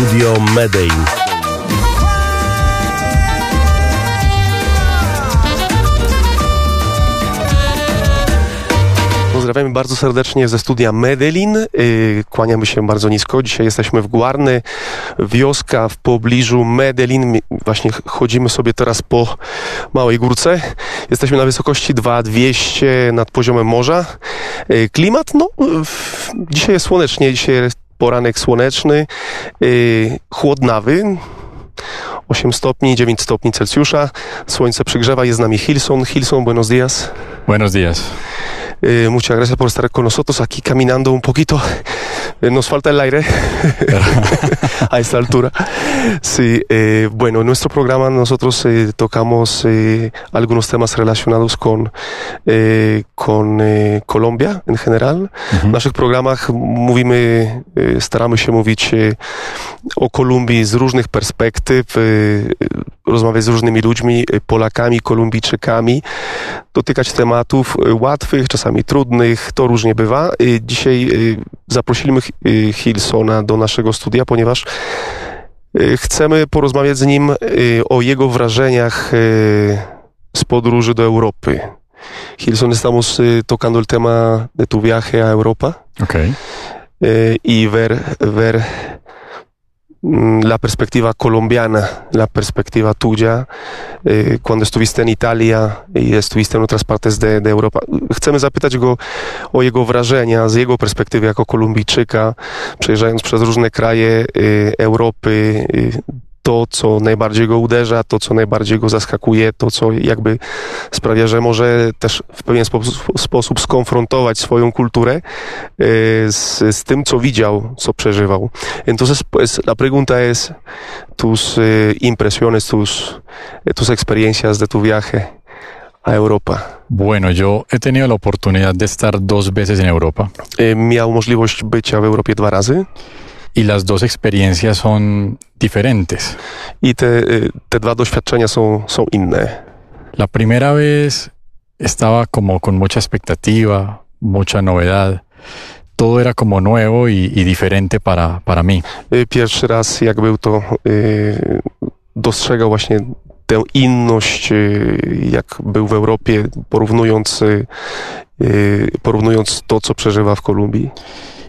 Studio Medellin. Pozdrawiamy bardzo serdecznie ze studia Medellin. Yy, Kłaniamy się bardzo nisko. Dzisiaj jesteśmy w Guarny, wioska w pobliżu Medellin. Właśnie ch- chodzimy sobie teraz po małej górce. Jesteśmy na wysokości 2200 nad poziomem morza. Yy, Klimat, no, dzisiaj jest słonecznie, dzisiaj poranek słoneczny, yy, chłodnawy. 8 stopni, 9 stopni Celsjusza. Słońce przygrzewa, jest z nami Hilson. Hilson, buenos días. Buenos días. Eh, muchas gracias por estar con nosotros aquí caminando un poquito. Eh, nos falta el aire a esta altura. Sí, eh, bueno, en nuestro programa nosotros eh, tocamos algunos temas relacionados con, con Colombia en general. W naszych programach mówimy, staramy się mówić o Kolumbii z różnych perspektyw, rozmawiać z różnymi ludźmi, e, Polakami, Kolumbijczykami, dotykać tematów e, łatwych, czasami trudnych, to różnie bywa. E, Dzisiaj zaprosiliśmy Hi- Hilsona do naszego studia, ponieważ chcemy porozmawiać z nim o jego wrażeniach z podróży do Europy. Hilson, estamos tocando el tema de tu viaje a Europa Ok. eh, y ver, ver la perspectiva colombiana, la perspectiva tuya eh, cuando estuviste en Italia i estuviste en otras partes de, de Europa. Chcemy zapytać go o jego wrażenia z jego perspektywy jako Kolumbijczyka, przejeżdżając przez różne kraje y, Europy, y, to, co najbardziej go uderza, to, co najbardziej go zaskakuje, to, co jakby sprawia, że może też w pewien sposób, sposób skonfrontować swoją kulturę eh, z, z tym, co widział, co przeżywał. Entonces, pues, la pregunta es tus eh, impresiones, tus, tus experiencias de tu viaje a Europa. Bueno, yo he tenido la oportunidad de estar dos veces en Europa Eh, miał możliwość bycia w Europie dwa razy y las dos experiencias son diferentes. i te, eh, te dwa doświadczenia są, są inne. La primera vez estaba como con mucha expectativa, mucha novedad. Todo era como nuevo y, y diferente para, para mí. Y, Pierwszy raz, jak był to, y, dostrzegał właśnie tę inność, y, jak był w Europie, porównując, y, y, porównując to, co przeżywa w Kolumbii.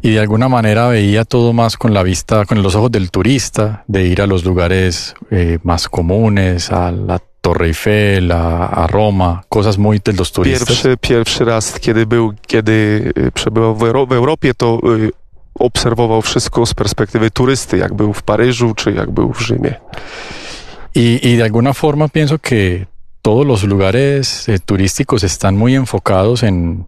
Y de alguna manera veía todo más con la vista, con los ojos del turista, de ir a los lugares eh, más comunes, a la Torre Eiffel, a, a Roma, cosas muy de los turistas. Pierwszy, pierwszy raz, kiedy był, kiedy y, przebywał w, Euro, w Europie, to y, obserwował wszystko z perspektywy turysty, jak był w Paryżu, czy jak był w Rzymie. Y, y de alguna forma pienso que todos los lugares eh, turísticos están muy enfocados en,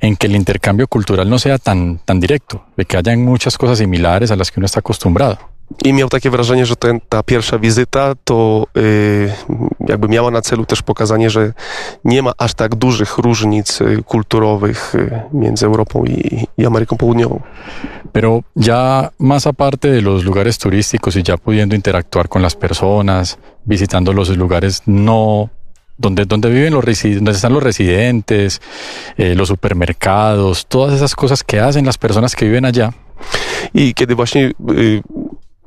en que el intercambio cultural no sea tan, tan directo, de que hayan muchas cosas similares a las que uno está acostumbrado. I miał takie wrażenie, że ten, ta pierwsza wizyta to y, jakby miała na celu też pokazanie, że nie ma aż tak dużych różnic y, kulturowych y, między Europą i, i Ameryką Południową. Pero ya más aparte de los lugares turísticos y ya pudiendo interactuar con las personas, visitando los lugares no donde, donde viven los donde están los residentes, eh, los supermercados, todas esas cosas que hacen las personas que viven allá, I kiedy właśnie y,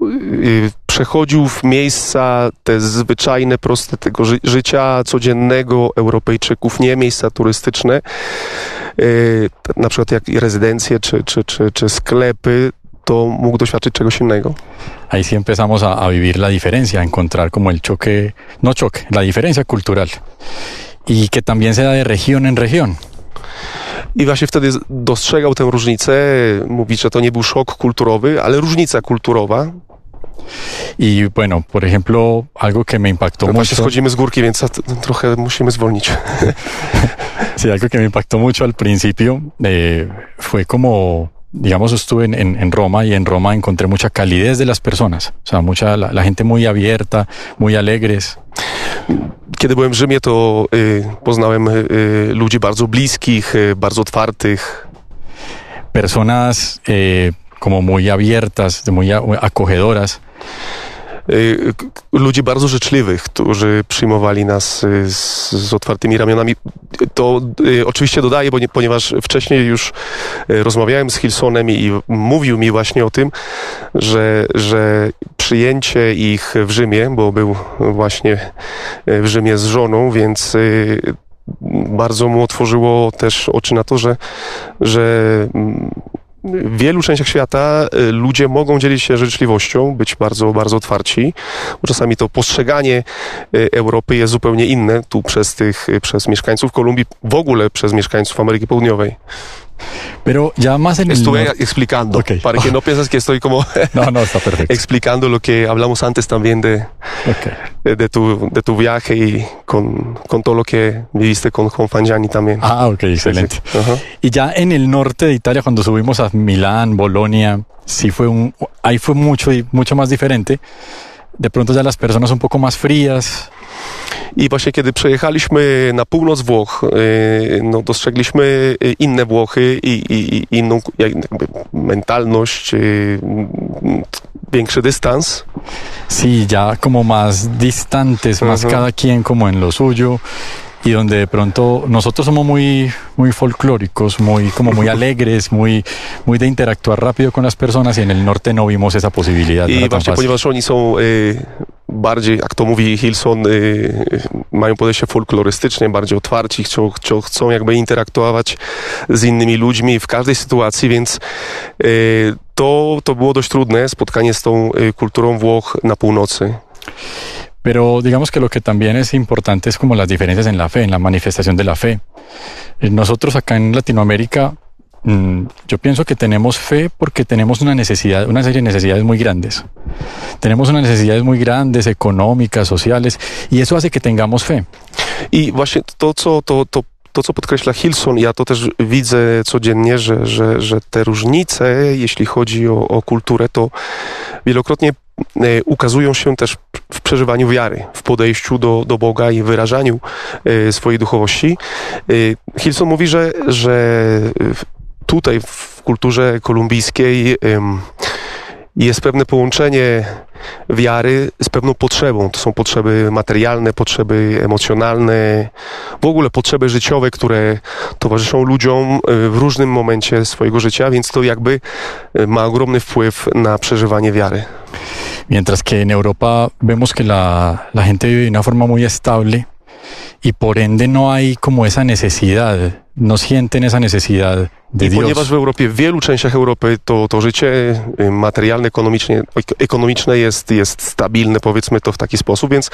y, przechodził w miejsca te zwyczajne, proste tego ży życia codziennego Europejczyków, nie miejsca turystyczne, y, na przykład jak rezydencje czy, czy, czy, czy sklepy, to mógł doświadczyć czegoś innego. ahí sí empezamos a, a vivir la diferencia, a encontrar como el choque, no choque, la diferencia cultural. Y que también se da de región en región. I właśnie wtedy dostrzegał tę różnicę, mówi, że to nie był szok kulturowy, ale różnica kulturowa. Y bueno, por ejemplo, algo que me impactó Właśnie mucho. schodzimy z górki, więc trochę musimy zwolnić. Sí, algo que me impactó mucho al principio eh, fue como, digamos, estuve en, en- en Roma y en Roma encontré mucha calidez de las personas, o sea, mucha la, la gente muy abierta, muy alegres. Kiedy byłem w Rzymie, to y, poznałem y, y, ludzi bardzo bliskich, y, bardzo otwartych, personas como muy abiertas, muy acogedoras. Y, ludzi bardzo życzliwych, którzy przyjmowali nas y, z, otwartymi ramionami. To y, oczywiście dodaję, bo nie, ponieważ wcześniej już rozmawiałem z Hilsonem i mówił mi właśnie o tym, że, że przyjęcie ich w Rzymie, bo był właśnie w Rzymie z żoną, więc bardzo mu otworzyło też oczy na to, że, że mm, w wielu częściach świata y, ludzie mogą dzielić się życzliwością, być bardzo, bardzo otwarci. Czasami to postrzeganie y, Europy jest zupełnie inne tu przez tych, y, przez mieszkańców Kolumbii, w ogóle przez mieszkańców Ameryki Południowej. Pero ya más en Estuve el explicando, okay. para que no pienses que estoy como no, no, está perfecto. explicando lo que hablamos antes también de, okay. de, de, tu, de tu viaje y con, con todo lo que viviste con Juan Fangiani también. Ah, ok, excelente. Sí, sí. Uh -huh. Y ya en el norte de Italia, cuando subimos a Milán, Bolonia, sí fue un, ahí fue mucho y mucho más diferente. De pronto ya las personas un poco más frías, I właśnie kiedy przejechaliśmy na północ Włoch, y, no, dostrzegliśmy y, inne Włochy i, i, i inną mentalność, y, większy dystans. Sí, ya como más distantes, más uh -huh. cada quien como en lo suyo. y donde de pronto nosotros somos muy, muy folclóricos, muy, como muy alegres, muy, muy de interactuar rápido con las personas y en el norte no vimos esa posibilidad. I właśnie ponieważ oni są y, bardziej, jak to mówi Hilson, y, mają podejście folklorystyczne, bardziej otwarci, chcą, chcą, chcą jakby interaktować z innymi ludźmi w każdej sytuacji, więc y, to, to było dość trudne, spotkanie z tą y, kulturą Włoch na północy. Pero digamos que lo que también es importante es como las diferencias en la fe, en la manifestación de la fe. Nosotros acá en Latinoamérica, yo pienso que tenemos fe porque tenemos una necesidad, una serie de necesidades muy grandes. Tenemos unas necesidades muy grandes, económicas, sociales, y eso hace que tengamos fe. I właśnie to, co, to, to to, co podkreśla Hilson, ja to też widzę codziennie, że, że, że te różnice, jeśli chodzi o, o kulturę, to wielokrotnie E, ukazują się też w przeżywaniu wiary, w podejściu do, do Boga i wyrażaniu e, swojej duchowości. E, Hilson mówi, że, że tutaj w kulturze kolumbijskiej jest pewne połączenie wiary z pewną potrzebą. To są potrzeby materialne, potrzeby emocjonalne, w ogóle potrzeby życiowe, które towarzyszą ludziom w różnym momencie swojego życia, więc to jakby ma ogromny wpływ na przeżywanie wiary. Mientras que en Europa vemos que la, la gente vive de una forma muy estable y por ende no hay como esa necesidad, no sienten esa necesidad de I Dios. ponieważ w Europie, w wielu częściach Europy to, to życie y, materialne, ekonomicznie, ekonomiczne jest, jest stabilne, powiedzmy to w taki sposób, więc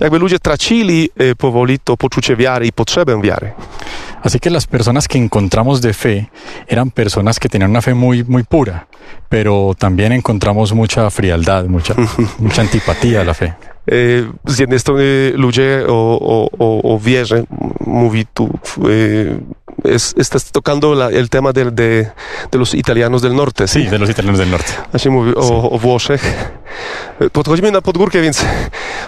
jakby ludzie tracili y, powoli to poczucie wiary i potrzebę wiary. Así que las personas que encontramos de fe eran personas que tenían una fe muy, muy pura, pero también encontramos mucha frialdad, mucha, mucha antipatía a la fe. Z jednej strony ludzie o, o, o, o wierze, mówi tu, estás tocando la, el tema de, de, de, los italianos del norte. Sí, de los italianos del norte. Właśnie mówi o, sí. o Włoszech. Podchodzimy na podgórkę, więc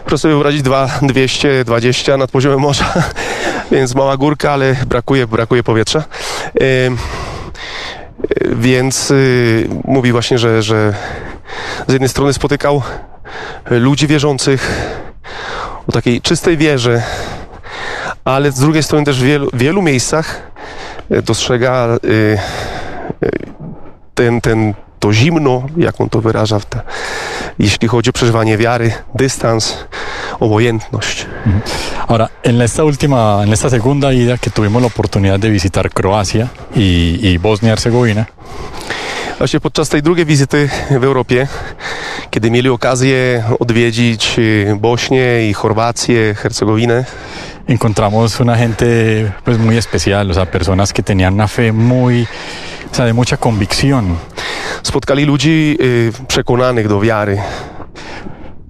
proszę sobie wyobrazić 2, 220 nad poziomem morza, więc mała górka, ale brakuje, brakuje powietrza. Więc y, mówi właśnie, że, że z jednej strony spotykał ludzi wierzących o takiej czystej wierze, ale z drugiej strony też w wielu, wielu miejscach dostrzega y, ten, ten, to zimno, jak on to wyraża, te, jeśli chodzi o przeżywanie wiary, dystans, obojętność. Ahora, en esta última, en esta segunda ida que tuvimos la oportunidad de visitar Croacia y, y Bosnia-Herzegovina, Właśnie podczas tej drugiej wizyty w Europie, kiedy mieli okazję odwiedzić Bośnię i Chorwację, Hercegowinę, encontramos una gente pues muy especial, o sea, personas que tenían una fe muy, o sea, de mucha convicción. Spotkali ludzi y, przekonanych do wiary.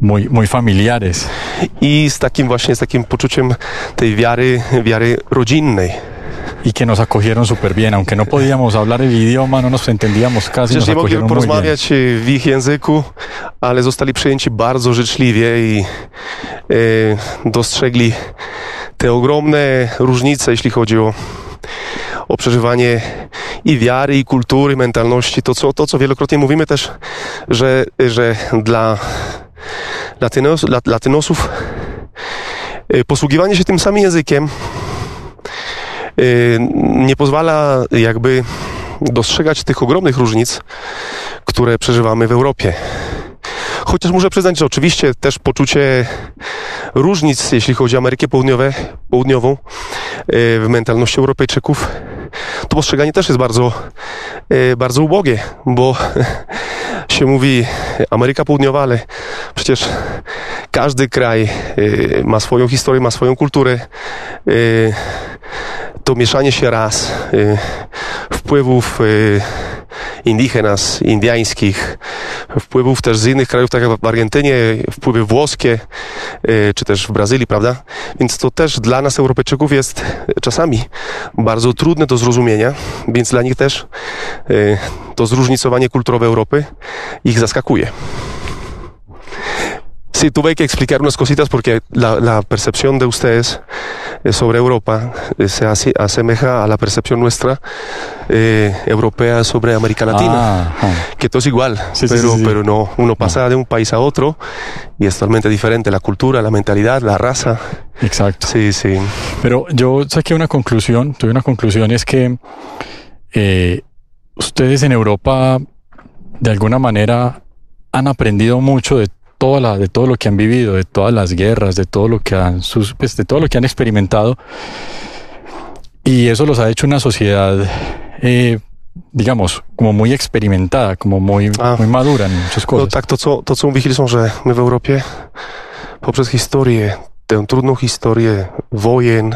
Muy, muy familiares. I z takim właśnie, z takim poczuciem tej wiary, wiary rodzinnej. y que nos acogieron súper bien, aunque no podíamos hablar el idioma, no nos entendíamos casi, Przecież nos nie mogli porozmawiać w ich języku, ale zostali przyjęci bardzo życzliwie i e, dostrzegli te ogromne różnice, jeśli chodzi o, o przeżywanie i wiary, i kultury, mentalności. To co, to, co wielokrotnie mówimy też, że, że dla latynos, lat, latynosów. Y, Posługiwanie się tym samym językiem y, nie pozwala jakby dostrzegać tych ogromnych różnic, które przeżywamy w Europie. Chociaż muszę przyznać, że oczywiście też poczucie różnic, jeśli chodzi o Amerykę Południowe, Południową, y, w mentalności Europejczyków, to postrzeganie też jest bardzo, y, bardzo ubogie, bo się mówi Ameryka Południowa, ale przecież każdy kraj y, ma swoją historię, ma swoją kulturę. To mieszanie się ras, y, wpływów indigenas, indiańskich, wpływów też z innych krajów, tak jak w Argentynie, wpływy włoskie, y, czy też w Brazylii, prawda? Więc to też dla nas, Europejczyków, jest czasami bardzo trudne do zrozumienia, więc dla nich też y, to zróżnicowanie kulturowe Europy ich zaskakuje. Sí, tuve que explicar unas cositas porque la, la percepción de ustedes eh, sobre Europa eh, se hace- asemeja a la percepción nuestra eh, europea sobre América Latina, Ah, ah. que todo es igual, Sí, pero, sí, sí. pero no, uno pasa de un país a otro y es totalmente diferente la cultura, la mentalidad, la raza. exacto. Sí, sí. Pero yo saqué una conclusión, tuve una conclusión es que eh, ustedes en Europa de alguna manera han aprendido mucho de toda la, de todo lo que han vivido, de todas las guerras, de todo lo que han sus, pues, de todo lo que han experimentado y eso los ha hecho una sociedad eh, digamos como muy experimentada, como muy, Ah. muy madura en muchas No cosas. tak, to co, to co mówi Hilson, że my w Europie poprzez historię, tę trudną historię wojen,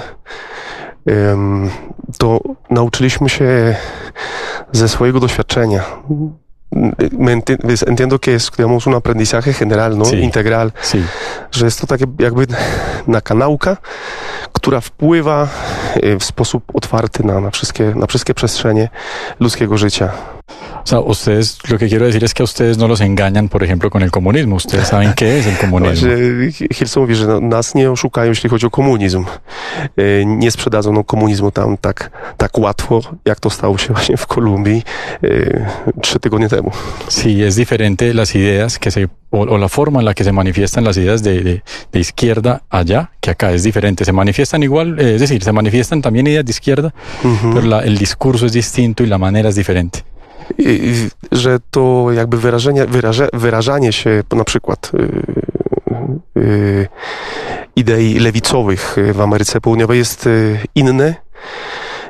to nauczyliśmy się ze swojego doświadczenia. Me enti- ves- Entiendo que es, digamos, un aprendizaje general, no? Sí. Integral, Sí, że jest to takie jakby taka nauka, która wpływa e, w sposób otwarty na, na, wszystkie, na wszystkie przestrzenie ludzkiego życia. O sea, ustedes, lo que quiero decir es que a ustedes no los engañan, por ejemplo, con el comunismo. Ustedes saben qué es el comunismo. Hilson mówi, że nas nie oszukają, jeśli chodzi o komunizm. E, Nie sprzedadzą no, komunizmu tam tak, tak łatwo, jak to stało się właśnie w Kolumbii e, trzy tygodnie temu. Sí, es diferente las ideas que se, o, o la forma en la que se manifiestan las ideas de, de- de izquierda allá que acá es diferente. Se manifiestan igual, eh, es decir, se manifiestan también ideas de izquierda, Mhm. pero la- el discurso es distinto y la manera es diferente. I, że to jakby wyrażenie, wyraże, wyrażanie się na przykład y, y, idei lewicowych w Ameryce Południowej jest y, inne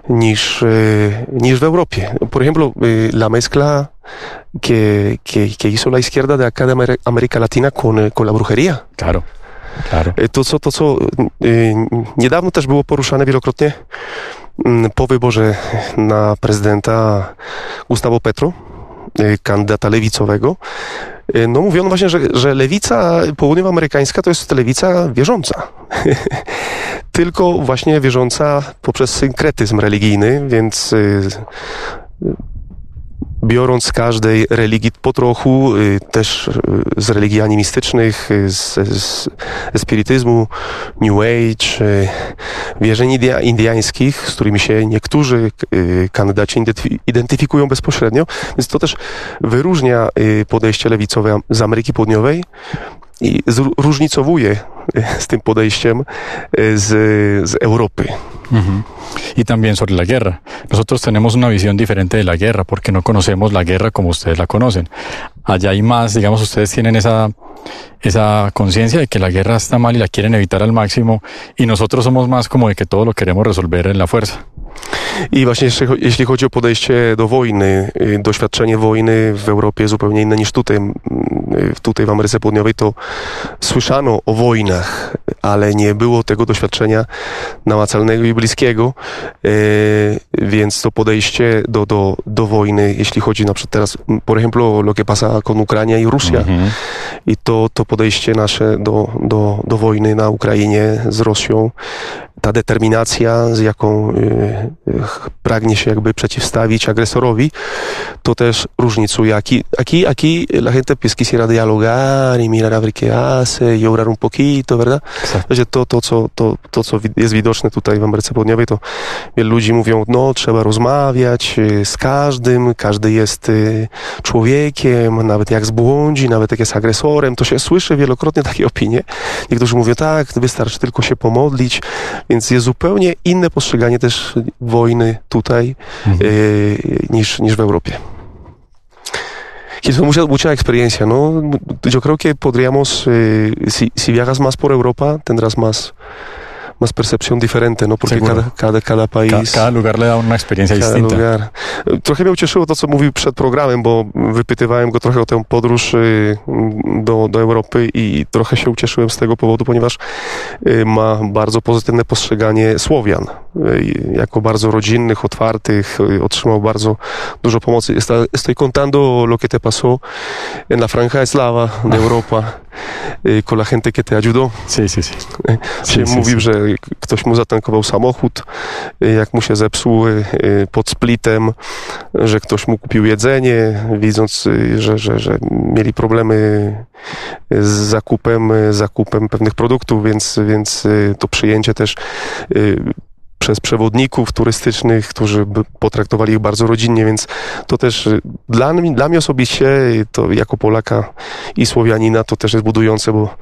niż, y, niż w Europie. Por ejemplo, y, la mezcla que, que, que hizo la izquierda de acá de América Latina con, y, con la brujería. Claro, claro. Y, To, co, to, co y, niedawno też było poruszane wielokrotnie po wyborze na prezydenta Gustavo Petro, y, kandydata lewicowego, y, no mówiono właśnie, że, że lewica południowoamerykańska to jest lewica wierząca. Tylko właśnie wierząca poprzez synkretyzm religijny, więc y, biorąc z każdej religii po trochu, y, też y, z religii animistycznych, y, z, z New Age, wierzeń india, indiańskich, z którymi się niektórzy kandydaci identyfi- identyfikują bezpośrednio, więc to też wyróżnia podejście lewicowe z Ameryki Południowej i y, z tym podejściem y, z, z Europy. Ujú. Y también sobre la guerra. Nosotros tenemos una visión diferente de la guerra porque no conocemos la guerra como ustedes la conocen. Allá hay más, digamos, ustedes tienen esa, esa conciencia de que la guerra está mal y la quieren evitar al máximo y nosotros somos más como de que todo lo queremos resolver en la fuerza. I właśnie jeśli, cho- jeśli chodzi o podejście do wojny, doświadczenie wojny w Europie zupełnie inne niż tutaj. Tutaj w Ameryce Południowej to słyszano o wojnach, ale nie było tego doświadczenia namacalnego i bliskiego, y, więc to podejście do, do, do wojny, jeśli chodzi na przykład teraz, por ejemplo, lo que pasa con Ucrania i Rosja, Ujú. i to, to podejście nasze do, do, do wojny na Ukrainie z Rosją ta determinacja, z jaką y, pragnie się jakby przeciwstawić agresorowi, to też różnicuje. Aquí, aquí, aquí la gente pues quisiera dialogar y mirar a ver qué hace y orar un poquito, ¿verdad? Exacto. To, to, co, to, to, co jest widoczne tutaj w Ameryce Południowej, to wielu ludzi mówią, no trzeba rozmawiać z każdym, każdy jest człowiekiem, nawet jak zbłądzi, nawet jak jest agresorem, to się słyszy wielokrotnie takie opinie. Niektórzy mówią, tak, wystarczy tylko się pomodlić, więc jest zupełnie inne postrzeganie też wojny tutaj mhm. y, niż, niż w Europie. Es mucha, mucha experiencia, ¿no? Yo creo que podríamos, eh, si, si viajas más por Europa, tendrás más, más percepción diferente, ¿no? Porque cada, cada, cada país... Ka cada lugar le da una experiencia cada distinta. Lugar. Trochę mnie ucieszyło to, co mówił przed programem, bo wypytywałem go trochę o tę podróż y, do, do Europy i trochę się ucieszyłem z tego powodu, ponieważ y, ma bardzo pozytywne postrzeganie Słowian. Y, jako bardzo rodzinnych, otwartych, otrzymał bardzo dużo pomocy. Estoy contando lo que te pasó en la franja eslava de Europa con la gente que te ayudó. Sí, sí, sí. Się sí, mówił, sí. że ktoś mu zatankował samochód, jak mu się zepsuł pod splitem, że ktoś mu kupił jedzenie, widząc, że, że, że mieli problemy z zakupem, zakupem pewnych produktów, więc, więc to przyjęcie też przez przewodników turystycznych, którzy potraktowali ich bardzo rodzinnie, więc to też dla mnie, dla mnie osobiście, to jako Polaka i Słowianina, to też jest budujące, bo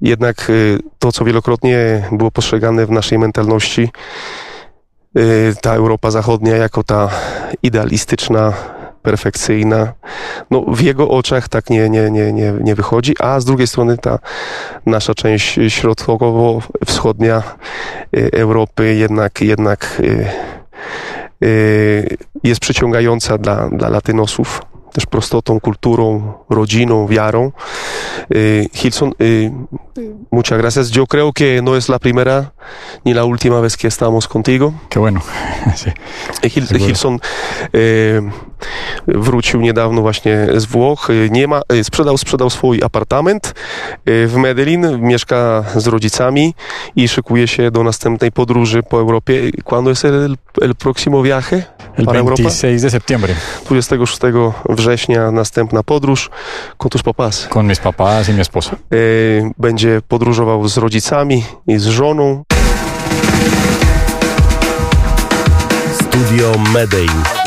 jednak to, co wielokrotnie było postrzegane w naszej mentalności, ta Europa Zachodnia jako ta idealistyczna perfekcyjna. No, w jego oczach tak nie, nie, nie, nie, nie wychodzi, a z drugiej strony ta nasza część środkowo-wschodnia y, Europy jednak, jednak y, y, jest przyciągająca dla, dla latynosów też prostotą, kulturą, rodziną, wiarą. Eh, Hilson, eh, muchas gracias. Yo creo que no es la primera ni la última vez que estamos contigo. Qué bueno. sí, Hilson eh, wrócił niedawno właśnie z Włoch. Nie ma, sprzedał, sprzedał swój apartament w Medellin, mieszka z rodzicami i szykuje się do następnej podróży po Europie. ¿Cuándo es el, el próximo viaje? El 26 de septiembre. 26 września następna podróż con tus papás. Con mis papás y mi esposa. E, będzie podróżował z rodzicami i z żoną. Studio Medellin.